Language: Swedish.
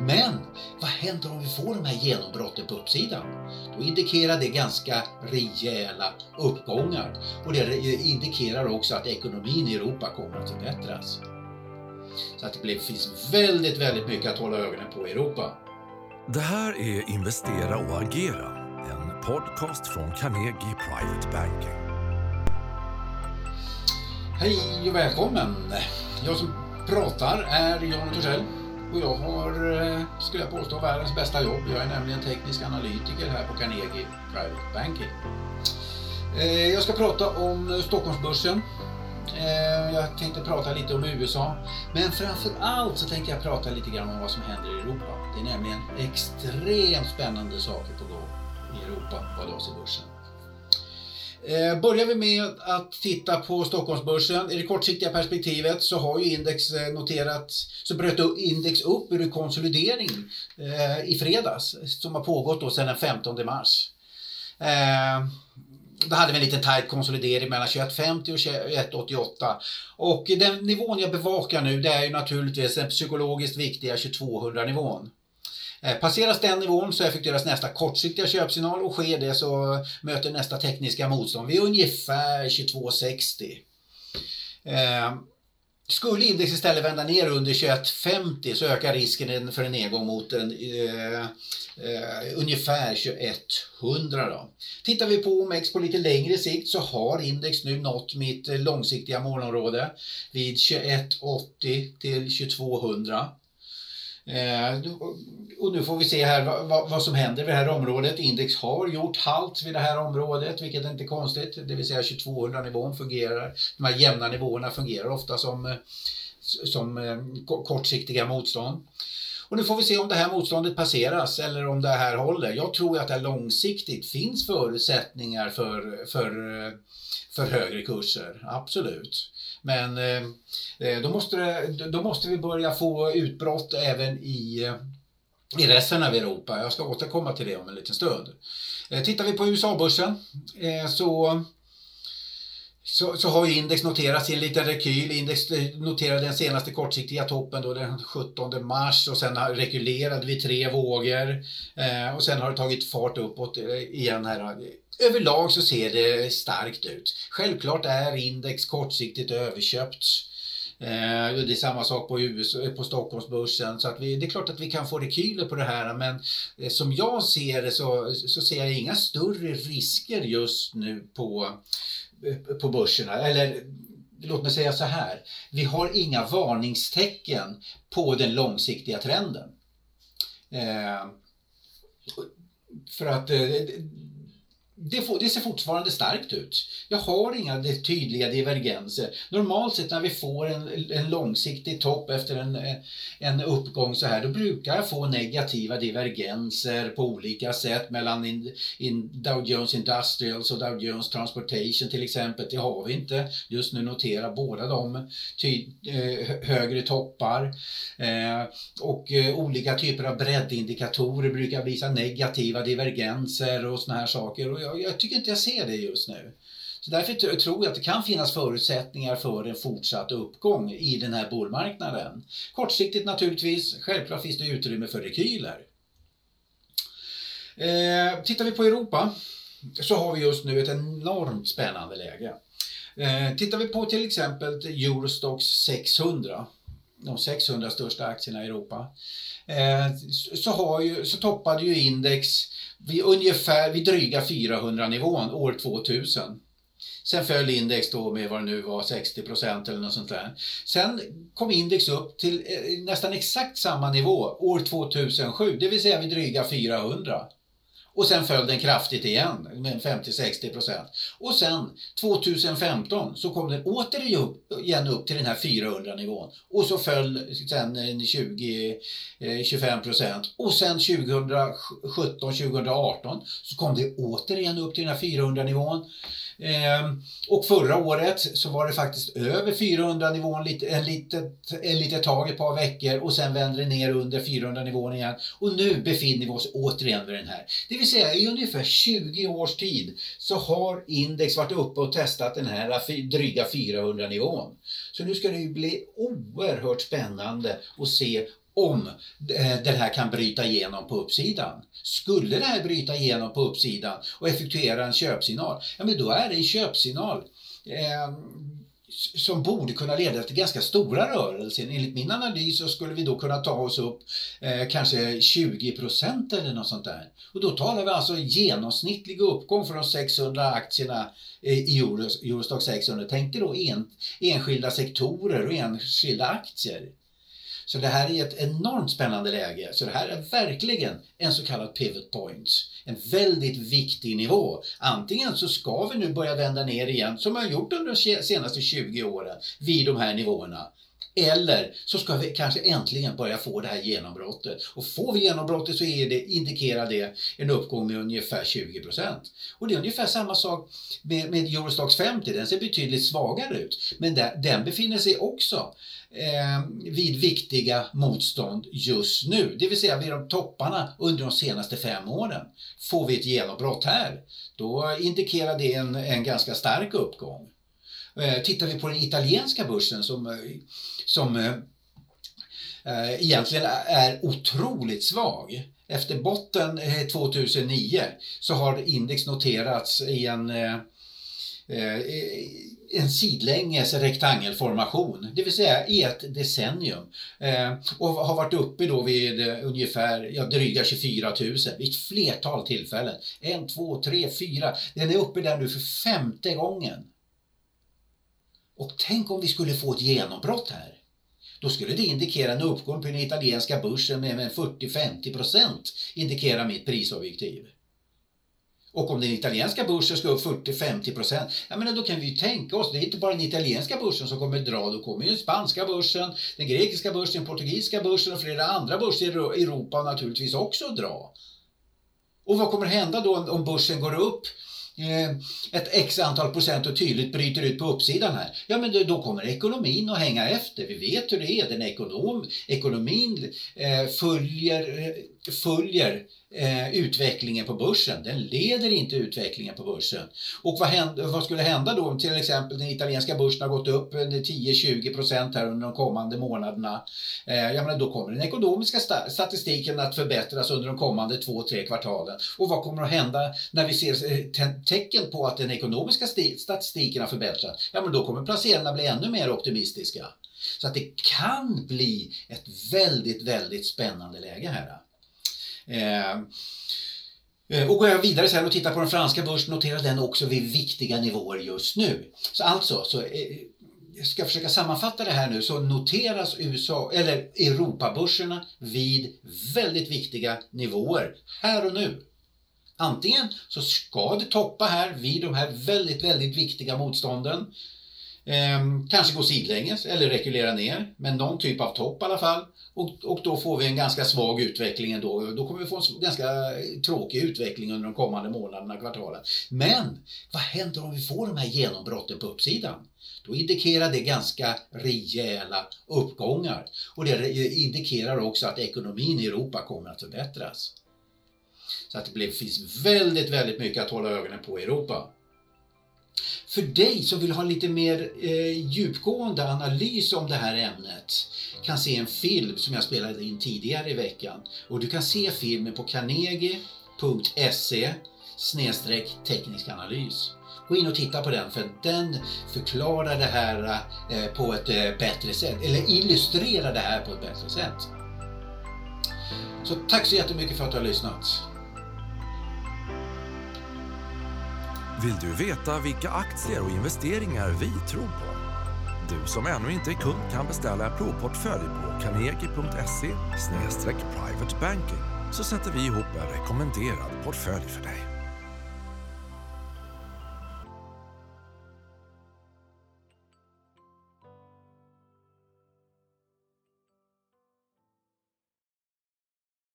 Men vad händer om vi får de här genombrotten på uppsidan? Då indikerar det ganska rejäla uppgångar och det indikerar också att ekonomin i Europa kommer att förbättras. Så att det finns väldigt, väldigt mycket att hålla ögonen på i Europa. Det här är Investera och agera, en podcast från Carnegie Private Banking. Hej och välkommen! Jag som pratar är Jan Torssell och jag har, eh, skulle jag påstå, världens bästa jobb. Jag är nämligen teknisk analytiker här på Carnegie Private Banking. Eh, jag ska prata om Stockholmsbörsen. Eh, jag tänkte prata lite om USA. Men framför allt så tänker jag prata lite grann om vad som händer i Europa. Det är nämligen extremt spännande saker på gång i Europa vad avser börsen. Eh, börjar vi med att titta på Stockholmsbörsen. I det kortsiktiga perspektivet så har ju index eh, noterat, så bröt index upp ur konsolidering eh, i fredags som har pågått då sedan den 15 mars. Eh, då hade vi en liten tajt konsolidering mellan 21,50 och 21,88. Och den nivån jag bevakar nu det är ju naturligtvis den psykologiskt viktiga 2200 nivån. Eh, passeras den nivån så effektueras nästa kortsiktiga köpsignal och sker det så möter nästa tekniska motstånd vid ungefär 22,60. Eh, skulle index istället vända ner under 21,50 så ökar risken för en nedgång mot en, eh, eh, ungefär 2100. Då. Tittar vi på OMX på lite längre sikt så har index nu nått mitt eh, långsiktiga målområde vid 2180 till 2200. Eh, och nu får vi se här vad, vad, som händer vid det här området. Index har gjort halt vid det här området, vilket är inte är konstigt. Det vill säga 2200 nivån fungerar. De här jämna nivåerna fungerar ofta som, som eh, kortsiktiga motstånd. Och nu får vi se om det här motståndet passeras eller om det här håller. Jag tror att det långsiktigt finns förutsättningar för, för, eh, för högre kurser, absolut. Men eh, då, måste det, då måste vi börja få utbrott även i, i resten av Europa. Jag ska återkomma till det om en liten stund. Eh, tittar vi på USA-börsen eh, så så, så har index noterats i en liten rekyl. Index eh, noterade den senaste kortsiktiga toppen då den 17 mars och sen rekylerade vi tre vågor eh, och sen har det tagit fart uppåt igen här överlag så ser det starkt ut. Självklart är index kortsiktigt överköpt. Eh, det är samma sak på, US, eh, på Stockholmsbörsen. Så att vi, det är klart att vi kan få rekyler på det här men eh, som jag ser det så, så ser jag inga större risker just nu på, eh, på börserna. Eller låt mig säga så här. Vi har inga varningstecken på den långsiktiga trenden. Eh, för att eh, det, får, det, ser fortfarande starkt ut. Jag har inga tydliga divergenser. Normalt sett när vi får en, en långsiktig topp efter en, en uppgång så här, då brukar jag få negativa divergenser på olika sätt mellan in, in Dow Jones Industrials och Dow Jones Transportation till exempel. Det har vi inte. Just nu noterar båda de ty, eh, högre toppar. Eh, och eh, olika typer av breddindikatorer brukar visa negativa divergenser och såna här saker. Och jag, jag tycker inte jag ser det just nu. Så därför tror jag att det kan finnas förutsättningar för en fortsatt uppgång i den här bullmarknaden. Kortsiktigt naturligtvis, självklart finns det utrymme för rekyler. Eh, tittar vi på Europa så har vi just nu ett enormt spännande läge. Eh, tittar vi på till exempel Eurostox 600, de 600 största aktierna i Europa, eh, så, har ju, så toppade ju index vid ungefär vid dryga 400 nivån år 2000. Sen föll index då med vad det nu var 60 procent eller något sånt där. Sen kom index upp till eh, nästan exakt samma nivå år 2007, det vill säga vid dryga 400. Och sen föll den kraftigt igen med 50-60 procent. Och sen 2015 så kom den återigen upp till den här 400 nivån. Och så föll sen eh, 20-25 eh, procent. Och sen 2017-2018 så kom det återigen upp till den här 400 nivån. Ehm, och förra året så var det faktiskt över 400 nivån lite, en litet, en litet tag, ett par veckor och sen vände det ner under 400 nivån igen. Och nu befinner vi oss återigen vid den här. Det vill säga i ungefär 20 års tid så har index varit uppe och testat den här dryga 400 nivån. Så nu ska det ju bli oerhört spännande att se om eh, den här kan bryta igenom på uppsidan. Skulle det här bryta igenom på uppsidan och effektuera en köpsignal, ja men då är det en köpsignal eh, som borde kunna leda till ganska stora rörelser. Enligt min analys så skulle vi då kunna ta oss upp eh, kanske 20 procent eller något sånt där. Och då talar vi alltså genomsnittlig uppgång för de 600 aktierna eh, i Eurostock 600. Tänk dig då en, enskilda sektorer och enskilda aktier. Så det här är ett enormt spännande läge. Så det här är verkligen en så kallad pivot point. En väldigt viktig nivå. Antingen så ska vi nu börja vända ner igen, som vi har gjort under de senaste 20 åren, vid de här nivåerna. Eller så ska vi kanske äntligen börja få det här genombrottet. Och får vi genombrottet så är det, indikerar det en uppgång med ungefär 20% Och det är ungefär samma sak med, med Eurostox 50. Den ser betydligt svagare ut. Men den, den befinner sig också eh, vid viktiga motstånd just nu. Det vill säga vid de topparna under de senaste fem åren. Får vi ett genombrott här, då indikerar det en, en ganska stark uppgång. Eh, tittar vi på den italienska börsen som, eh, som eh, eh, egentligen är otroligt svag. Efter botten 2009 så har index noterats i en en sidlänges rektangelformation, det vill säga i ett decennium. Eh, och har varit uppe då vid ungefär ja, dryga 24 000 vid ett flertal tillfällen. En, två, tre, fyra. Den är uppe där nu för femte gången. Och tänk om vi skulle få ett genombrott här. Då skulle det indikera en uppgång på den italienska börsen med 40-50 procent, indikerar mitt prisobjektiv. Och om den italienska börsen ska upp 40-50 procent, ja men då kan vi ju tänka oss, det är inte bara den italienska börsen som kommer dra, då kommer ju den spanska börsen, den grekiska börsen, den portugisiska börsen och flera andra börser i Europa naturligtvis också att dra. Och vad kommer hända då om börsen går upp Eh, ett x antal procent och tydligt bryter ut på uppsidan här, ja men då kommer ekonomin att hänga efter. Vi vet hur det är, den ekonom, ekonomin eh, följer, eh, följer eh, utvecklingen på börsen. Den leder inte utvecklingen på börsen. Och vad, händer, vad skulle hända då om till exempel den italienska börsen har gått upp eh, 10-20 procent här under de kommande månaderna? Eh, jag menar, då kommer den ekonomiska statistiken att förbättras under de kommande två, tre kvartalen. Och vad kommer att hända när vi ser eh, tecken på att den ekonomiska statistiken har förbättrats? Ja, men då kommer placerarna bli ännu mer optimistiska. Så att det kan bli ett väldigt, väldigt spännande läge här. Eh, eh, och går jag vidare sen och tittar på den franska börsen noterar den också vid viktiga nivåer just nu. Så alltså, så, eh, eh jag ska försöka sammanfatta det här nu, så noteras USA, eller Europabörserna vid väldigt viktiga nivåer här och nu. Antingen så ska det toppa här vid de här väldigt, väldigt viktiga motstånden. Eh, kanske gå sidlänges eller rekulera ner, men någon typ av topp i alla fall. Och, och då får vi en ganska svag utveckling ändå. Då kommer vi få en ganska tråkig utveckling under de kommande månaderna, kvartalen. Men vad händer om vi får de här genombrotten på uppsidan? Då indikerar det ganska rejäla uppgångar. Och det indikerar också att ekonomin i Europa kommer att förbättras. Så att det finns väldigt, väldigt mycket att hålla ögonen på i Europa. För dig som vill ha lite mer eh, djupgående analys om det här ämnet kan se en film som jag spelade in tidigare i veckan. Och du kan se filmen på carnegie.se teknisk analys. Gå in och titta på den för den förklarar det här eh, på ett eh, bättre sätt, eller illustrerar det här på ett bättre sätt. Så tack så jättemycket för att du har lyssnat. Vill du veta vilka aktier och investeringar vi tror på? Du som ännu inte är kund kan beställa en provportfölj på carnegie.se privatebanking så sätter vi ihop en rekommenderad portfölj för dig.